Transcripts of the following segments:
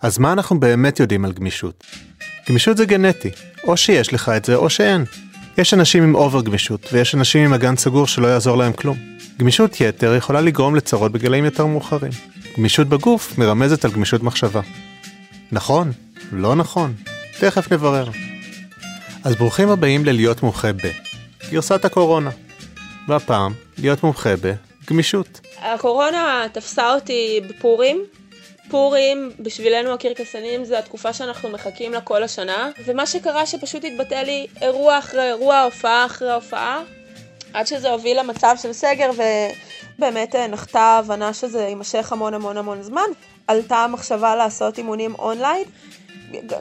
אז מה אנחנו באמת יודעים על גמישות? גמישות זה גנטי, או שיש לך את זה או שאין. יש אנשים עם אובר גמישות, ויש אנשים עם אגן סגור שלא יעזור להם כלום. גמישות יתר יכולה לגרום לצרות בגילאים יותר מאוחרים. גמישות בגוף מרמזת על גמישות מחשבה. נכון? לא נכון? תכף נברר. אז ברוכים הבאים ללהיות מומחה ב. גרסת הקורונה. והפעם, להיות מומחה בגמישות. הקורונה תפסה אותי בפורים. פורים בשבילנו הקרקסנים זה התקופה שאנחנו מחכים לה כל השנה. ומה שקרה שפשוט התבטא לי אירוע אחרי אירוע, הופעה אחרי הופעה עד שזה הוביל למצב של סגר ובאמת אה, נחתה ההבנה שזה יימשך המון המון המון זמן. עלתה המחשבה לעשות אימונים אונליין.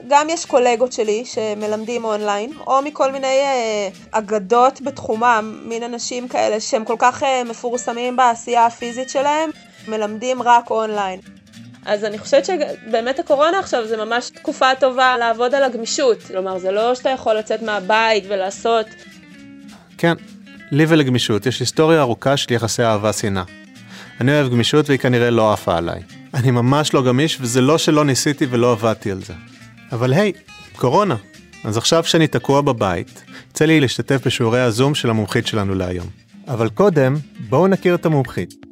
גם יש קולגות שלי שמלמדים אונליין, או מכל מיני אה, אגדות בתחומם, מין אנשים כאלה שהם כל כך אה, מפורסמים בעשייה הפיזית שלהם, מלמדים רק אונליין. אז אני חושבת שבאמת הקורונה עכשיו זה ממש תקופה טובה לעבוד על הגמישות. כלומר, זה לא שאתה יכול לצאת מהבית ולעשות. כן, לי ולגמישות יש היסטוריה ארוכה של יחסי אהבה-שנאה. אני אוהב גמישות והיא כנראה לא עפה עליי. אני ממש לא גמיש וזה לא שלא ניסיתי ולא עבדתי על זה. אבל היי, קורונה. אז עכשיו שאני תקוע בבית, יצא לי להשתתף בשיעורי הזום של המומחית שלנו להיום. אבל קודם, בואו נכיר את המומחית.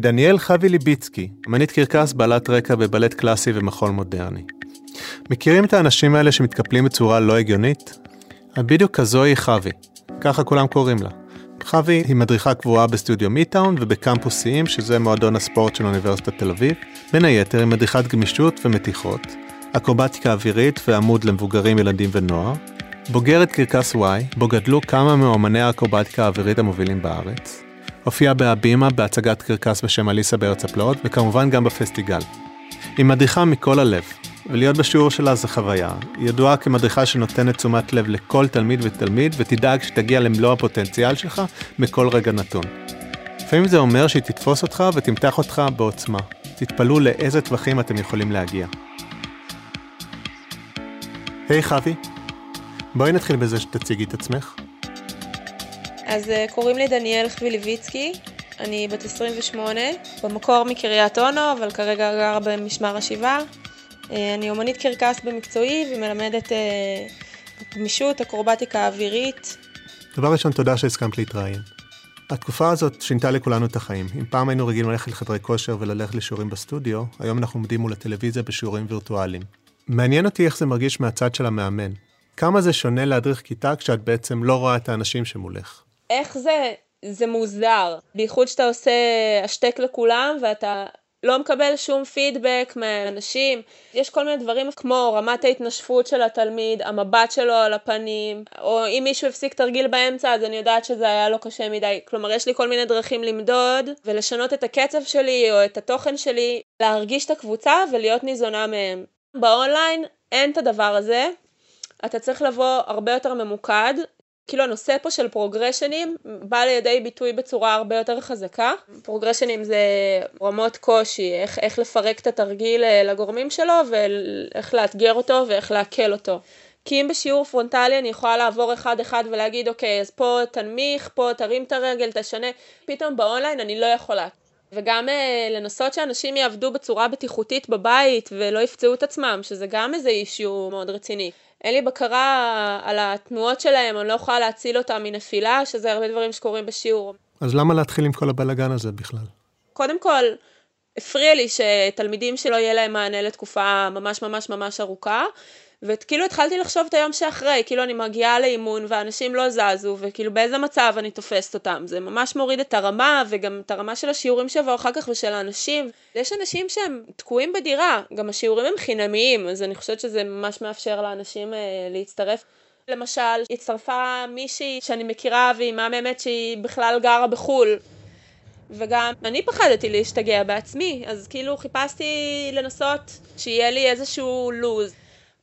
דניאל חוי ליביצקי, אמנית קרקס בעלת רקע בבלט קלאסי ומחול מודרני. מכירים את האנשים האלה שמתקפלים בצורה לא הגיונית? בדיוק כזו היא חוי, ככה כולם קוראים לה. חוי היא מדריכה קבועה בסטודיו מיטאון ובקמפוס סיים, שזה מועדון הספורט של אוניברסיטת תל אביב. בין היתר היא מדריכת גמישות ומתיחות, אקרובטיקה אווירית ועמוד למבוגרים, ילדים ונוער. בוגרת קרקס Y, בו גדלו כמה מאומני האקרובטיקה האווירית המובילים בארץ. הופיעה בהבימה בהצגת קרקס בשם אליסה בארץ הפלאות, וכמובן גם בפסטיגל. היא מדריכה מכל הלב, ולהיות בשיעור שלה זה חוויה. היא ידועה כמדריכה שנותנת תשומת לב לכל תלמיד ותלמיד, ותדאג שתגיע למלוא הפוטנציאל שלך בכל רגע נתון. לפעמים זה אומר שהיא תתפוס אותך ותמתח אותך בעוצמה. תתפלאו לאיזה טווחים אתם יכולים להגיע. היי hey, חוי, בואי נתחיל בזה שתציגי את עצמך. אז אה, קוראים לי דניאל חוויליביצקי, אני בת 28, במקור מקריית אונו, אבל כרגע גרה במשמר השבעה. אה, אני אומנית קרקס במקצועי ומלמדת אה, גמישות, אקרובטיקה אווירית. דבר ראשון, תודה שהסכמת להתראיין. התקופה הזאת שינתה לכולנו את החיים. אם פעם היינו רגילים ללכת לחדרי כושר וללכת לשיעורים בסטודיו, היום אנחנו עומדים מול הטלוויזיה בשיעורים וירטואליים. מעניין אותי איך זה מרגיש מהצד של המאמן. כמה זה שונה להדריך כיתה כשאת בעצם לא רואה את האנשים שמולך? איך זה, זה מוזר. בייחוד שאתה עושה השתק לכולם ואתה לא מקבל שום פידבק מהאנשים. יש כל מיני דברים כמו רמת ההתנשפות של התלמיד, המבט שלו על הפנים, או אם מישהו הפסיק תרגיל באמצע אז אני יודעת שזה היה לו קשה מדי. כלומר, יש לי כל מיני דרכים למדוד ולשנות את הקצב שלי או את התוכן שלי, להרגיש את הקבוצה ולהיות ניזונה מהם. באונליין אין את הדבר הזה, אתה צריך לבוא הרבה יותר ממוקד, כאילו הנושא פה של פרוגרשנים בא לידי ביטוי בצורה הרבה יותר חזקה. פרוגרשנים זה רמות קושי, איך, איך לפרק את התרגיל אה, לגורמים שלו ואיך לאתגר אותו ואיך לעכל אותו. כי אם בשיעור פרונטלי אני יכולה לעבור אחד אחד ולהגיד אוקיי אז פה תנמיך, פה תרים את הרגל, תשנה, פתאום באונליין אני לא יכולה. וגם אה, לנסות שאנשים יעבדו בצורה בטיחותית בבית ולא יפצעו את עצמם, שזה גם איזה אישיו מאוד רציני. אין לי בקרה על התנועות שלהם, אני לא יכולה להציל אותם מנפילה, שזה הרבה דברים שקורים בשיעור. אז למה להתחיל עם כל הבלאגן הזה בכלל? קודם כל, הפריע לי שתלמידים שלא יהיה להם מענה לתקופה ממש ממש ממש ארוכה, וכאילו התחלתי לחשוב את היום שאחרי, כאילו אני מגיעה לאימון ואנשים לא זזו, וכאילו באיזה מצב אני תופסת אותם. זה ממש מוריד את הרמה, וגם את הרמה של השיעורים שיבואו אחר כך ושל האנשים. יש אנשים שהם תקועים בדירה, גם השיעורים הם חינמיים, אז אני חושבת שזה ממש מאפשר לאנשים אה, להצטרף. למשל, הצטרפה מישהי שאני מכירה והיא מהממת שהיא בכלל גרה בחו"ל. וגם אני פחדתי להשתגע בעצמי, אז כאילו חיפשתי לנסות שיהיה לי איזשהו לוז.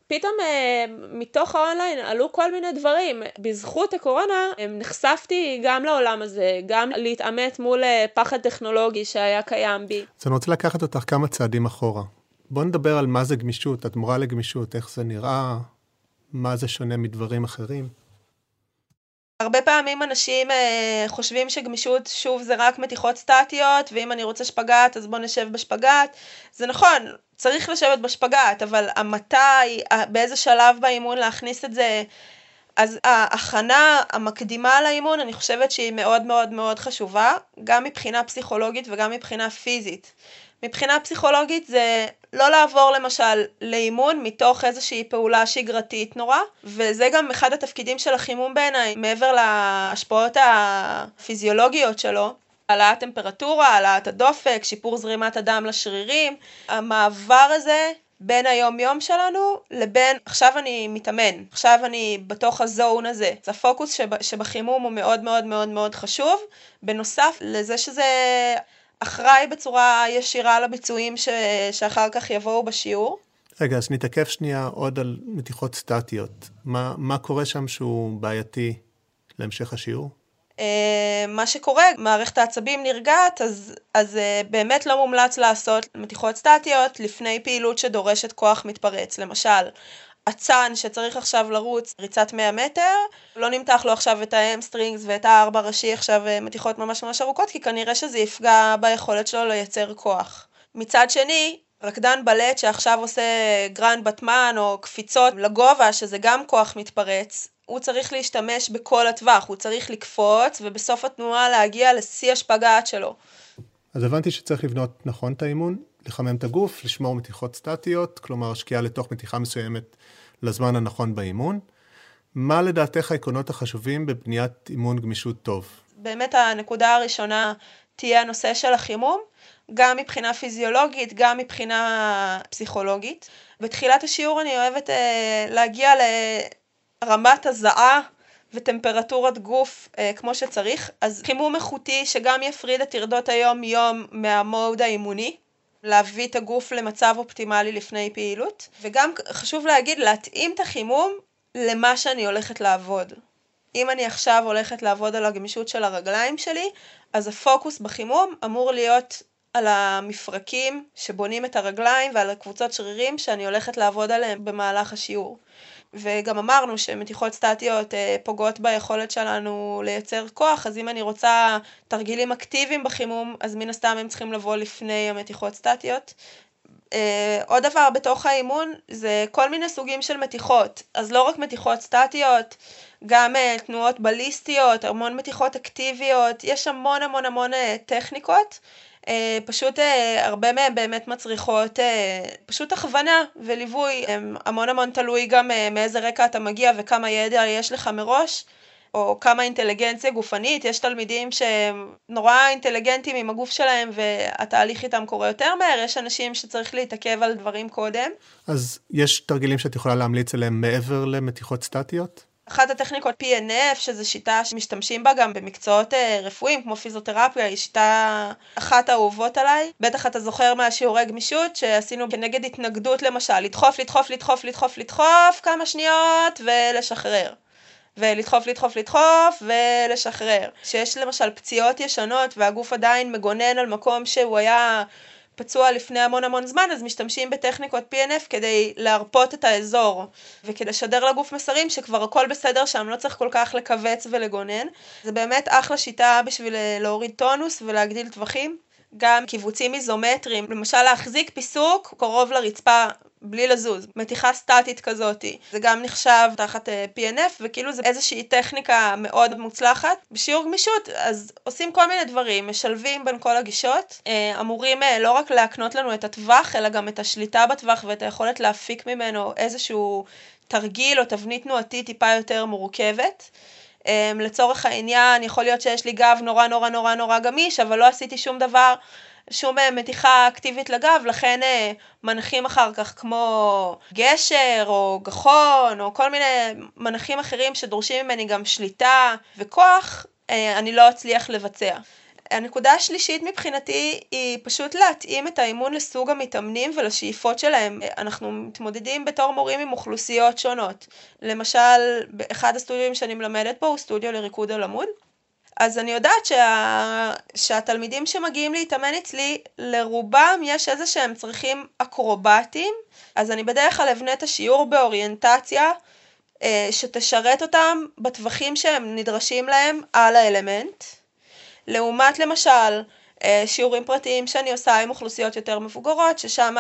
פתאום אה, מתוך האונליין עלו כל מיני דברים. בזכות הקורונה נחשפתי גם לעולם הזה, גם להתעמת מול אה, פחד טכנולוגי שהיה קיים בי. אז אני רוצה לקחת אותך כמה צעדים אחורה. בוא נדבר על מה זה גמישות, את מורה לגמישות, איך זה נראה, מה זה שונה מדברים אחרים. הרבה פעמים אנשים אה, חושבים שגמישות שוב זה רק מתיחות סטטיות ואם אני רוצה שפגאט אז בוא נשב בשפגאט. זה נכון, צריך לשבת בשפגאט, אבל המתי, באיזה שלב באימון להכניס את זה, אז ההכנה המקדימה לאימון אני חושבת שהיא מאוד מאוד מאוד חשובה, גם מבחינה פסיכולוגית וגם מבחינה פיזית. מבחינה פסיכולוגית זה לא לעבור למשל לאימון מתוך איזושהי פעולה שגרתית נורא, וזה גם אחד התפקידים של החימום בעיניי, מעבר להשפעות הפיזיולוגיות שלו, העלאת טמפרטורה, העלאת הדופק, שיפור זרימת הדם לשרירים, המעבר הזה בין היום יום שלנו לבין עכשיו אני מתאמן, עכשיו אני בתוך הזון הזה. אז הפוקוס שב, שבחימום הוא מאוד מאוד מאוד מאוד חשוב, בנוסף לזה שזה אחראי בצורה ישירה לביצועים ש... שאחר כך יבואו בשיעור. רגע, אז נתעכב שנייה עוד על מתיחות סטטיות. מה, מה קורה שם שהוא בעייתי להמשך השיעור? אה, מה שקורה, מערכת העצבים נרגעת, אז, אז אה, באמת לא מומלץ לעשות מתיחות סטטיות לפני פעילות שדורשת כוח מתפרץ. למשל, אצן שצריך עכשיו לרוץ ריצת 100 מטר, לא נמתח לו עכשיו את ה hamstrings ואת הארבע ראשי עכשיו אה, מתיחות ממש ממש ארוכות, כי כנראה שזה יפגע ביכולת שלו לייצר כוח. מצד שני, רקדן בלט שעכשיו עושה grand battement או קפיצות לגובה, שזה גם כוח מתפרץ, הוא צריך להשתמש בכל הטווח, הוא צריך לקפוץ ובסוף התנועה להגיע לשיא השפגט שלו. אז הבנתי שצריך לבנות נכון את האימון, לחמם את הגוף, לשמור מתיחות סטטיות, כלומר שקיעה לתוך מתיחה מסוימת לזמן הנכון באימון. מה לדעתך העקרונות החשובים בבניית אימון גמישות טוב? באמת הנקודה הראשונה תהיה הנושא של החימום, גם מבחינה פיזיולוגית, גם מבחינה פסיכולוגית. בתחילת השיעור אני אוהבת אה, להגיע לרמת הזעה וטמפרטורת גוף אה, כמו שצריך, אז חימום איכותי שגם יפריד את טרדות היום יום מהמוד האימוני. להביא את הגוף למצב אופטימלי לפני פעילות, וגם חשוב להגיד, להתאים את החימום למה שאני הולכת לעבוד. אם אני עכשיו הולכת לעבוד על הגמישות של הרגליים שלי, אז הפוקוס בחימום אמור להיות על המפרקים שבונים את הרגליים ועל הקבוצות שרירים שאני הולכת לעבוד עליהם במהלך השיעור. וגם אמרנו שמתיחות סטטיות אה, פוגעות ביכולת שלנו לייצר כוח, אז אם אני רוצה תרגילים אקטיביים בחימום, אז מן הסתם הם צריכים לבוא לפני המתיחות סטטיות. אה, עוד דבר בתוך האימון זה כל מיני סוגים של מתיחות, אז לא רק מתיחות סטטיות, גם uh, תנועות בליסטיות, המון מתיחות אקטיביות, יש המון המון המון טכניקות אה, פשוט אה, הרבה מהם באמת מצריכות אה, פשוט הכוונה וליווי, המון המון תלוי גם מאיזה רקע אתה מגיע וכמה ידע יש לך מראש. או כמה אינטליגנציה גופנית, יש תלמידים שהם נורא אינטליגנטים עם הגוף שלהם והתהליך איתם קורה יותר מהר, יש אנשים שצריך להתעכב על דברים קודם. אז יש תרגילים שאת יכולה להמליץ עליהם מעבר למתיחות סטטיות? אחת הטכניקות PNF, שזו שיטה שמשתמשים בה גם במקצועות אה, רפואיים כמו פיזיותרפיה, היא שיטה אחת האהובות עליי. בטח אתה זוכר מהשיעורי גמישות שעשינו כנגד התנגדות למשל, לדחוף, לדחוף, לדחוף, לדחוף, לדחוף כמה שניות ולשחרר. ולדחוף, לדחוף, לדחוף ולשחרר. שיש למשל פציעות ישנות והגוף עדיין מגונן על מקום שהוא היה פצוע לפני המון המון זמן, אז משתמשים בטכניקות PNF כדי להרפות את האזור, וכדי לשדר לגוף מסרים שכבר הכל בסדר שם, לא צריך כל כך לכווץ ולגונן. זה באמת אחלה שיטה בשביל אה, להוריד טונוס ולהגדיל טווחים. גם קיבוצים איזומטריים, למשל להחזיק פיסוק קרוב לרצפה בלי לזוז, מתיחה סטטית כזאתי. זה גם נחשב תחת אה, PNF, וכאילו זה איזושהי טכניקה מאוד מוצלחת. בשיעור גמישות, אז עושים כל מיני דברים, משלבים בין כל הגישות, uh, אמורים uh, לא רק להקנות לנו את הטווח, אלא גם את השליטה בטווח ואת היכולת להפיק ממנו איזשהו תרגיל או תבנית תנועתית טיפה יותר מורכבת. לצורך העניין, יכול להיות שיש לי גב נורא נורא נורא נורא גמיש, אבל לא עשיתי שום דבר שום אה, מתיחה אקטיבית לגב, לכן אה, מנחים אחר כך כמו גשר או גחון או כל מיני מנחים אחרים שדורשים ממני גם שליטה וכוח, אה, אני לא אצליח לבצע. הנקודה השלישית מבחינתי היא פשוט להתאים את האימון לסוג המתאמנים ולשאיפות שלהם. אנחנו מתמודדים בתור מורים עם אוכלוסיות שונות. למשל, אחד הסטודיו שאני מלמדת פה הוא סטודיו לריקוד על עמוד. אז אני יודעת שה... שהתלמידים שמגיעים להתאמן אצלי, לרובם יש איזה שהם צרכים אקרובטיים, אז אני בדרך כלל אבנה את השיעור באוריינטציה אה, שתשרת אותם בטווחים שהם נדרשים להם על האלמנט. לעומת למשל אה, שיעורים פרטיים שאני עושה עם אוכלוסיות יותר מבוגרות, ששם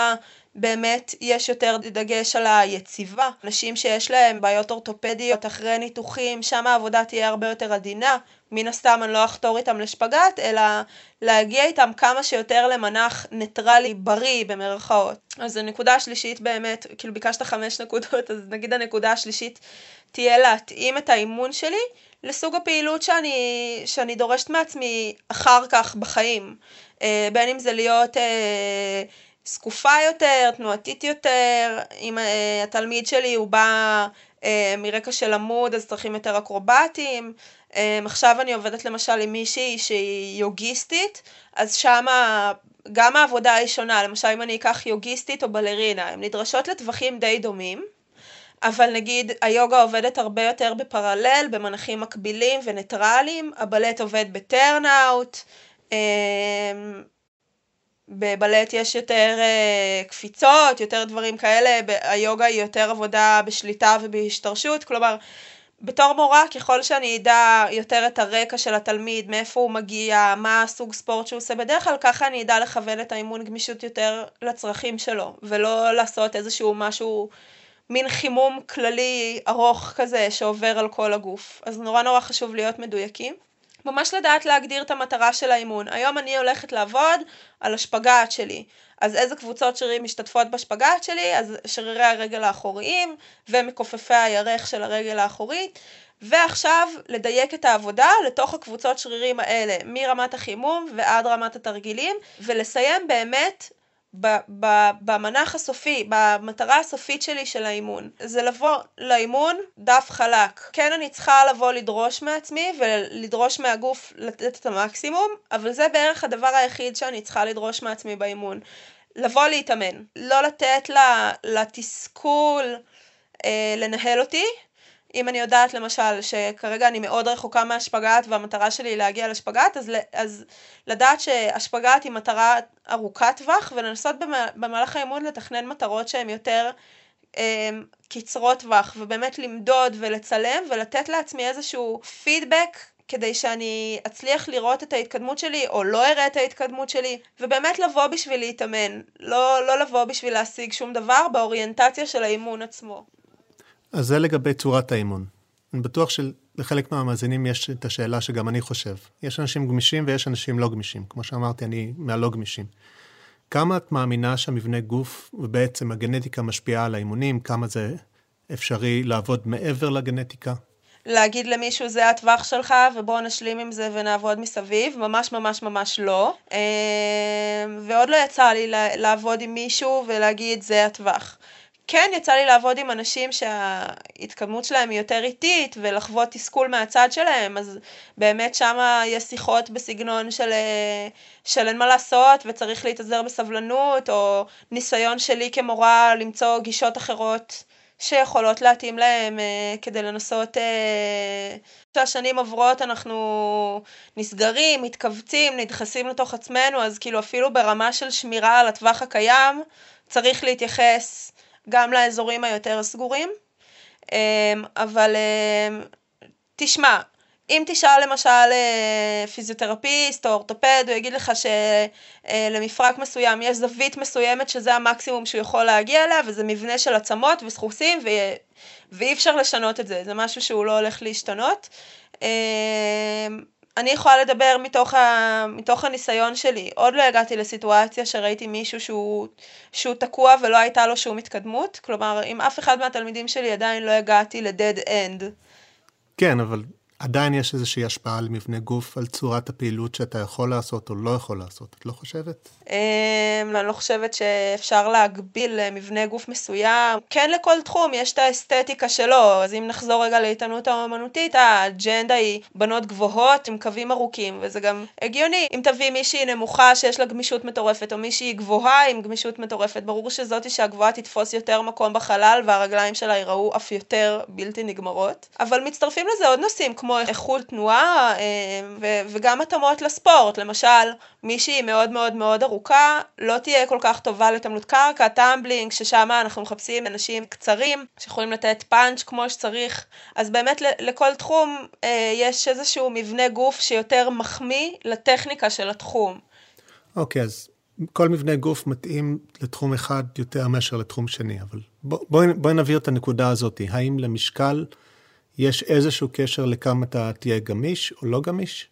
באמת יש יותר דגש על היציבה. אנשים שיש להם בעיות אורתופדיות אחרי ניתוחים, שם העבודה תהיה הרבה יותר עדינה. מן הסתם אני לא אחתור איתם לשפגאט, אלא להגיע איתם כמה שיותר למנח ניטרלי בריא במרכאות. אז הנקודה השלישית באמת, כאילו ביקשת חמש נקודות, אז נגיד הנקודה השלישית תהיה להתאים את האימון שלי לסוג הפעילות שאני, שאני דורשת מעצמי אחר כך בחיים. אה, בין אם זה להיות אה, זקופה יותר, תנועתית יותר, אם אה, התלמיד שלי הוא בא מרקע של עמוד אז צריכים יותר אקרובטים. עכשיו אני עובדת למשל עם מישהי שהיא יוגיסטית, אז שמה גם העבודה היא שונה, למשל אם אני אקח יוגיסטית או בלרינה, הן נדרשות לטווחים די דומים. אבל נגיד היוגה עובדת הרבה יותר בפרלל, במנחים מקבילים וניטרליים, הבלט עובד בטרנאוט, בבלט יש יותר אה, קפיצות, יותר דברים כאלה, היוגה היא יותר עבודה בשליטה ובהשתרשות, כלומר בתור מורה ככל שאני אדע יותר את הרקע של התלמיד, מאיפה הוא מגיע, מה הסוג ספורט שהוא עושה בדרך כלל, ככה אני אדע לכוון את האימון גמישות יותר לצרכים שלו, ולא לעשות איזשהו משהו מין חימום כללי ארוך כזה שעובר על כל הגוף. אז נורא נורא חשוב להיות מדויקים. ממש לדעת להגדיר את המטרה של האימון. היום אני הולכת לעבוד על השפגאט שלי. אז איזה קבוצות שרירים משתתפות בשפגאט שלי? אז שרירי הרגל האחוריים ומכופפי הירך של הרגל האחורית. ועכשיו לדייק את העבודה לתוך הקבוצות שרירים האלה, מרמת החימום ועד רמת התרגילים, ולסיים באמת במנח הסופי, במטרה הסופית שלי של האימון. זה לבוא לאימון דף חלק. כן אני צריכה לבוא לדרוש מעצמי ולדרוש מהגוף לתת את המקסימום, אבל זה בערך הדבר היחיד שאני צריכה לדרוש מעצמי באימון. לבוא להתאמן. לא לתת לתסכול אה, לנהל אותי, אם אני יודעת למשל שכרגע אני מאוד רחוקה מהשפגאט והמטרה שלי היא להגיע לשפגאט, אז, אז לדעת שהשפגאט היא מטרה ארוכת טווח ולנסות במהלך האימון לתכנן מטרות שהן יותר אה, קצרות טווח ובאמת למדוד ולצלם ולתת לעצמי איזשהו פידבק כדי שאני אצליח לראות את ההתקדמות שלי או לא אראה את ההתקדמות שלי ובאמת לבוא בשביל להתאמן, לא, לא לבוא בשביל להשיג שום דבר באוריינטציה של האימון עצמו. אז זה לגבי צורת האימון. אני בטוח שלחלק מהמאזינים יש את השאלה שגם אני חושב. יש אנשים גמישים ויש אנשים לא גמישים. כמו שאמרתי, אני מהלא גמישים. כמה את מאמינה שהמבנה גוף ובעצם הגנטיקה משפיעה על האימונים? כמה זה אפשרי לעבוד מעבר לגנטיקה? להגיד למישהו זה הטווח שלך ובואו נשלים עם זה ונעבוד מסביב, ממש ממש ממש לא. אה, ועוד לא יצא לי לעבוד עם מישהו ולהגיד זה הטווח. כן יצא לי לעבוד עם אנשים שההתקדמות שלהם היא יותר איטית ולחוות תסכול מהצד שלהם, אז באמת שם יש שיחות בסגנון של, אה, של אין מה לעשות וצריך להתאזר בסבלנות, או ניסיון שלי כמורה למצוא גישות אחרות שיכולות להתאים להם אה, כדי לנסות, אה, כשהשנים עוברות אנחנו נסגרים, מתכווצים, נדחסים לתוך עצמנו, אז כאילו אפילו ברמה של שמירה על הטווח הקיים צריך להתייחס גם לאזורים היותר סגורים. אמ, אבל אמ, תשמע, אם תשאל למשל אה, פיזיותרפיסט או אורתופד, הוא יגיד לך שלמפרק מסוים יש זווית מסוימת שזה המקסימום שהוא יכול להגיע אליה, וזה מבנה של עצמות וסחוסים, ו... ואי אפשר לשנות את זה, זה משהו שהוא לא הולך להשתנות. אני יכולה לדבר מתוך, ה, מתוך הניסיון שלי. עוד לא הגעתי לסיטואציה שראיתי מישהו שהוא, שהוא תקוע ולא הייתה לו שום התקדמות. כלומר, עם אף אחד מהתלמידים שלי עדיין לא הגעתי ל-dead end. כן, אבל עדיין יש איזושהי השפעה על מבנה גוף, על צורת הפעילות שאתה יכול לעשות או לא יכול לעשות, את לא חושבת? אמ, אני לא חושבת שאפשר להגביל אה, מבנה גוף מסוים. כן לכל תחום יש את האסתטיקה שלו, אז אם נחזור רגע להתענות האומנותית, האג'נדה היא בנות גבוהות עם קווים ארוכים, וזה גם הגיוני. אם תביא מישהי נמוכה שיש לה גמישות מטורפת, או מישהי גבוהה עם גמישות מטורפת, ברור שזאתי שהגבוהה תתפוס יותר מקום בחלל והרגליים שלה ייראו אף יותר בלתי נגמרות. אבל מצטרפים לזה עוד נושאים, כמו איכות תנועה ו- וגם התאמות לספורט. למשל, מישהי מאוד מאוד מאוד ארוכה לא תהיה כל כך טובה להתעמלות קרקע, tumbling, ששם אנחנו מחפשים אנשים קצרים שיכולים לתת פאנץ' כמו שצריך. אז באמת לכל תחום יש איזשהו מבנה גוף שיותר מחמיא לטכניקה של התחום. אוקיי, okay, אז כל מבנה גוף מתאים לתחום אחד יותר מאשר לתחום שני, אבל בואי בוא, בוא נבהיר את הנקודה הזאת. האם למשקל יש איזשהו קשר לכמה אתה תהיה גמיש או לא גמיש?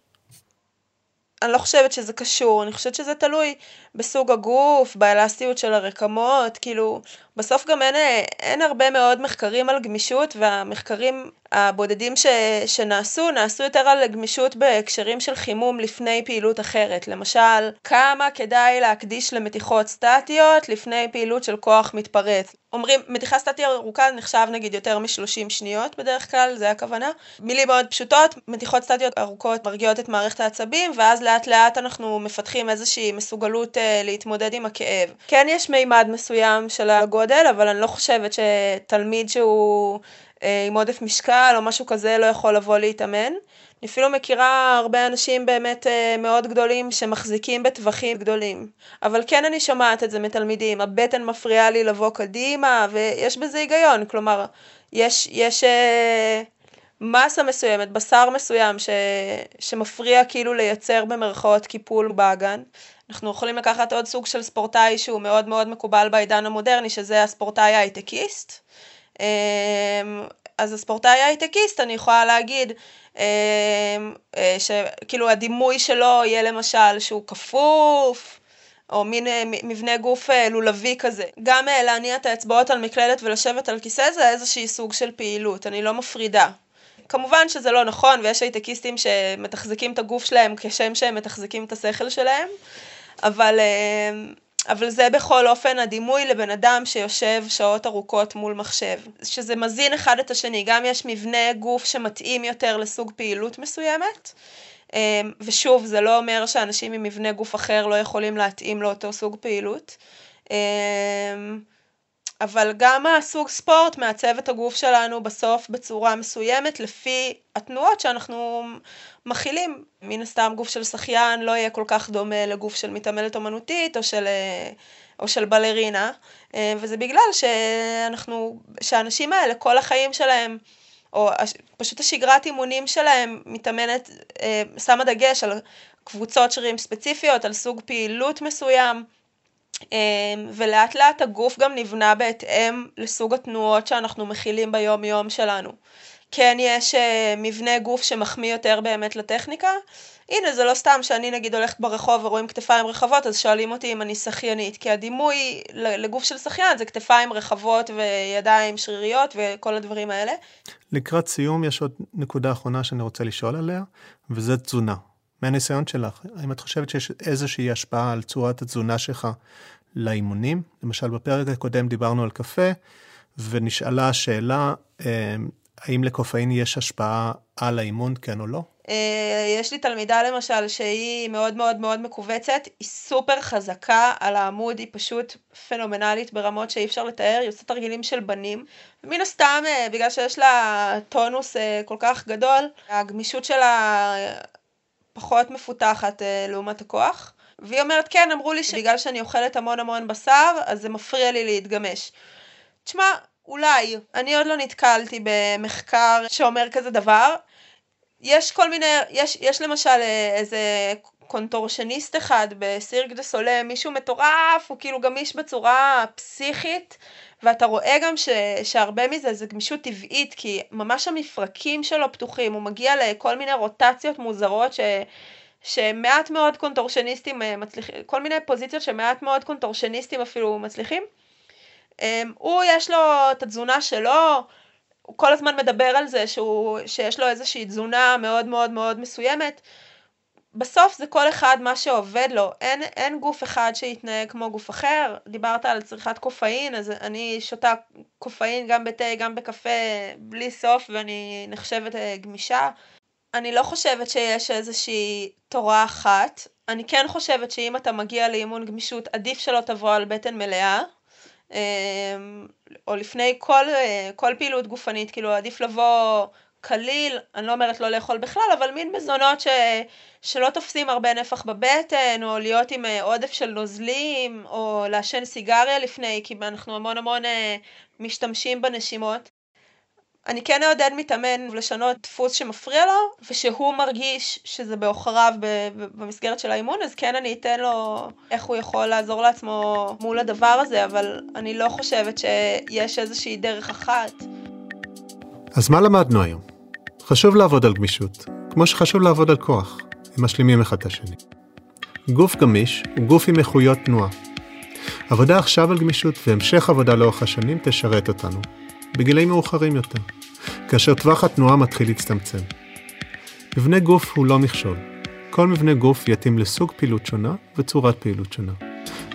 אני לא חושבת שזה קשור, אני חושבת שזה תלוי בסוג הגוף, באלסטיות של הרקמות, כאילו, בסוף גם אין, אין הרבה מאוד מחקרים על גמישות, והמחקרים הבודדים ש, שנעשו, נעשו יותר על גמישות בהקשרים של חימום לפני פעילות אחרת. למשל, כמה כדאי להקדיש למתיחות סטטיות לפני פעילות של כוח מתפרץ. אומרים, מתיחה סטטית ארוכה נחשב נגיד יותר מ-30 שניות בדרך כלל, זה הכוונה. מילים מאוד פשוטות, מתיחות סטטיות ארוכות מרגיעות את מערכת העצבים, ואז לאט לאט אנחנו מפתחים איזושהי מסוגלות אה, להתמודד עם הכאב. כן יש מימד מסוים של הגודל, אבל אני לא חושבת שתלמיד שהוא אה, עם עודף משקל או משהו כזה לא יכול לבוא להתאמן. אני אפילו מכירה הרבה אנשים באמת אה, מאוד גדולים שמחזיקים בטווחים גדולים. אבל כן אני שומעת את זה מתלמידים, הבטן מפריעה לי לבוא קדימה, ויש בזה היגיון, כלומר, יש, יש אה, מסה מסוימת, בשר מסוים ש, שמפריע כאילו לייצר במרכאות קיפול באגן. אנחנו יכולים לקחת עוד סוג של ספורטאי שהוא מאוד מאוד מקובל בעידן המודרני, שזה הספורטאי ההייטקיסט. אמ, אז הספורטאי ההייטקיסט, אני יכולה להגיד, אמ, אה, שכאילו הדימוי שלו יהיה למשל שהוא כפוף, או מין אה, מבנה גוף אה, לולבי כזה. גם להניע את האצבעות על מקלדת ולשבת על כיסא זה איזושהי סוג של פעילות, אני לא מפרידה. כמובן שזה לא נכון, ויש הייטקיסטים שמתחזקים את הגוף שלהם כשם שהם מתחזקים את השכל שלהם, אבל, אה, אבל זה בכל אופן הדימוי לבן אדם שיושב שעות ארוכות מול מחשב. שזה מזין אחד את השני, גם יש מבנה גוף שמתאים יותר לסוג פעילות מסוימת, אה, ושוב, זה לא אומר שאנשים עם מבנה גוף אחר לא יכולים להתאים לאותו סוג פעילות. אה, אבל גם הסוג ספורט מעצב את הגוף שלנו בסוף בצורה מסוימת לפי התנועות שאנחנו מכילים. מן הסתם גוף של שחיין לא יהיה כל כך דומה לגוף של מתעמלת אומנותית או של, או של בלרינה, וזה בגלל שאנחנו, שהאנשים האלה כל החיים שלהם או פשוט השגרת אימונים שלהם מתאמנת, שמה דגש על קבוצות שרירים ספציפיות, על סוג פעילות מסוים, ולאט לאט הגוף גם נבנה בהתאם לסוג התנועות שאנחנו מכילים ביום יום שלנו. כן יש אה, מבנה גוף שמחמיא יותר באמת לטכניקה. הנה זה לא סתם שאני נגיד הולכת ברחוב ורואים כתפיים רחבות אז שואלים אותי אם אני שחיינית כי הדימוי לגוף של שחיין זה כתפיים רחבות וידיים שריריות וכל הדברים האלה. לקראת סיום יש עוד נקודה אחרונה שאני רוצה לשאול עליה וזה תזונה. מהניסיון שלך, האם את חושבת שיש איזושהי השפעה על צורת התזונה שלך לאימונים? למשל, בפרק הקודם דיברנו על קפה, ונשאלה השאלה, אה, האם לקופאין יש השפעה על האימון, כן או לא? אה, יש לי תלמידה למשל שהיא מאוד מאוד מאוד מכווצת, היא סופר חזקה על העמוד, היא פשוט פנומנלית ברמות שאי אפשר לתאר, היא עושה תרגילים של בנים. מן הסתם, אה, בגלל שיש לה טונוס כל כך גדול, הגמישות שלה פחות מפותחת אה, לעומת הכוח. והיא אומרת, כן, אמרו לי שבגלל שאני אוכלת המון המון בשר, אז זה מפריע לי להתגמש. תשמע, אולי, אני עוד לא נתקלתי במחקר שאומר כזה דבר. יש כל מיני, יש, יש למשל אה, איזה קונטורשניסט אחד בסירק דה סולה, מישהו מטורף, הוא כאילו גמיש בצורה פסיכית, ואתה רואה גם ש, שהרבה מזה זה גמישות טבעית, כי ממש המפרקים שלו פתוחים, הוא מגיע לכל מיני רוטציות מוזרות ש... שמעט מאוד קונטורשניסטים אה, מצליחים, כל מיני פוזיציות שמעט מאוד קונטורשניסטים אפילו מצליחים. אמ, הוא יש לו את התזונה שלו, הוא כל הזמן מדבר על זה שהוא, שיש לו איזושהי תזונה מאוד מאוד מאוד מסוימת. בסוף זה כל אחד מה שעובד לו, אין, אין גוף אחד שיתנהג כמו גוף אחר, דיברת על צריכת קופאין, אז אני שותה קופאין גם בתה, גם בקפה, בלי סוף, ואני נחשבת אה, גמישה. אני לא חושבת שיש איזושהי תורה אחת, אני כן חושבת שאם אתה מגיע לאימון גמישות, עדיף שלא תבוא על בטן מלאה, אמ, או לפני כל, אה, כל פעילות גופנית, כאילו עדיף לבוא קליל, אני לא אומרת לא לאכול בכלל, אבל מין מזונות ש... שלא תופסים הרבה נפח בבטן, או להיות עם אה, עודף של נוזלים, או לעשן סיגריה לפני, כי אנחנו המון המון אה, משתמשים בנשימות. אני כן אעודד מתאמן לשנות דפוס שמפריע לו, ושהוא מרגיש שזה בעוכריו במסגרת של האימון, אז כן אני אתן לו איך הוא יכול לעזור לעצמו מול הדבר הזה, אבל אני לא חושבת שיש איזושהי דרך אחת. אז מה למדנו היום? חשוב לעבוד על גמישות, כמו שחשוב לעבוד על כוח, הם משלימים אחד את השני. גוף גמיש הוא גוף עם איכויות תנועה. עבודה עכשיו על גמישות והמשך עבודה לאורך השנים תשרת אותנו, בגילאים מאוחרים יותר, כאשר טווח התנועה מתחיל להצטמצם. מבנה גוף הוא לא מכשול. כל מבנה גוף יתאים לסוג פעילות שונה וצורת פעילות שונה.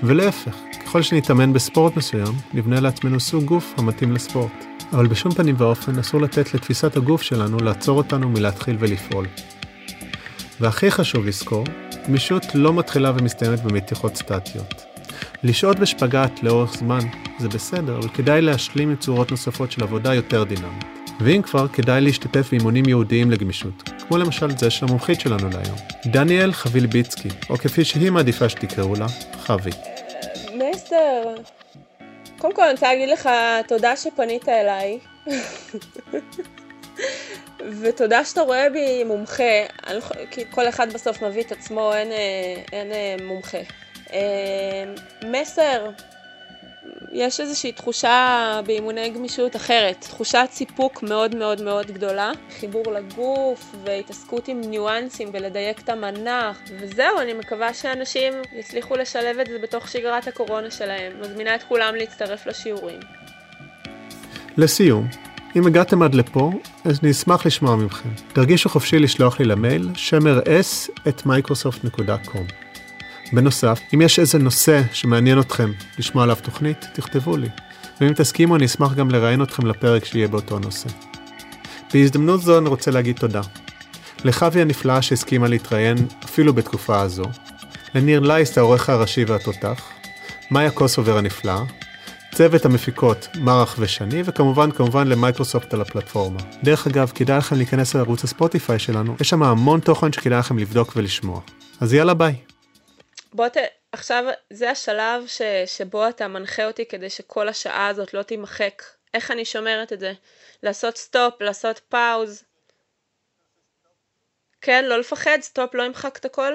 ולהפך, ככל שנתאמן בספורט מסוים, נבנה לעצמנו סוג גוף המתאים לספורט. אבל בשום פנים ואופן אסור לתת לתפיסת הגוף שלנו לעצור אותנו מלהתחיל ולפעול. והכי חשוב לזכור, גמישות לא מתחילה ומסתיימת במתיחות סטטיות. לשהות בשפגאט לאורך זמן זה בסדר, אבל כדאי להשלים עם צורות נוספות של עבודה יותר דינמית. ואם כבר, כדאי להשתתף באימונים ייעודיים לגמישות, כמו למשל זה של המומחית שלנו להיום, דניאל חבילביצקי, או כפי שהיא מעדיפה שתקראו לה, חבי. מסר, קודם כל אני רוצה להגיד לך תודה שפנית אליי. ותודה שאתה רואה בי מומחה, כי כל אחד בסוף מביא את עצמו, אין, אה, אין אה, מומחה. אה, מסר, יש איזושהי תחושה באימוני גמישות אחרת, תחושת סיפוק מאוד מאוד מאוד גדולה, חיבור לגוף והתעסקות עם ניואנסים ולדייק את המנח, וזהו, אני מקווה שאנשים יצליחו לשלב את זה בתוך שגרת הקורונה שלהם. מזמינה את כולם להצטרף לשיעורים. לסיום, אם הגעתם עד לפה, אז אני אשמח לשמוע מכם. תרגישו חופשי לשלוח לי למייל שמר s את. בנוסף, אם יש איזה נושא שמעניין אתכם לשמוע עליו תוכנית, תכתבו לי. ואם תסכימו, אני אשמח גם לראיין אתכם לפרק שיהיה באותו נושא. בהזדמנות זו אני רוצה להגיד תודה. לחווי הנפלאה שהסכימה להתראיין אפילו בתקופה הזו, לניר לייס העורך הראשי והתותח, מאיה קוסובר הנפלאה, צוות המפיקות מרח ושני, וכמובן כמובן למייקרוסופט על הפלטפורמה. דרך אגב, כדאי לכם להיכנס לערוץ הספוטיפיי שלנו, יש שם המון תוכן שכדאי לכם לבדוק ולשמוע. אז יאללה ביי. בוא ת... עכשיו זה השלב ש... שבו אתה מנחה אותי כדי שכל השעה הזאת לא תימחק. איך אני שומרת את זה? לעשות stop, לעשות pause. כן, לא לפחד, stop, לא ימחק את הכל.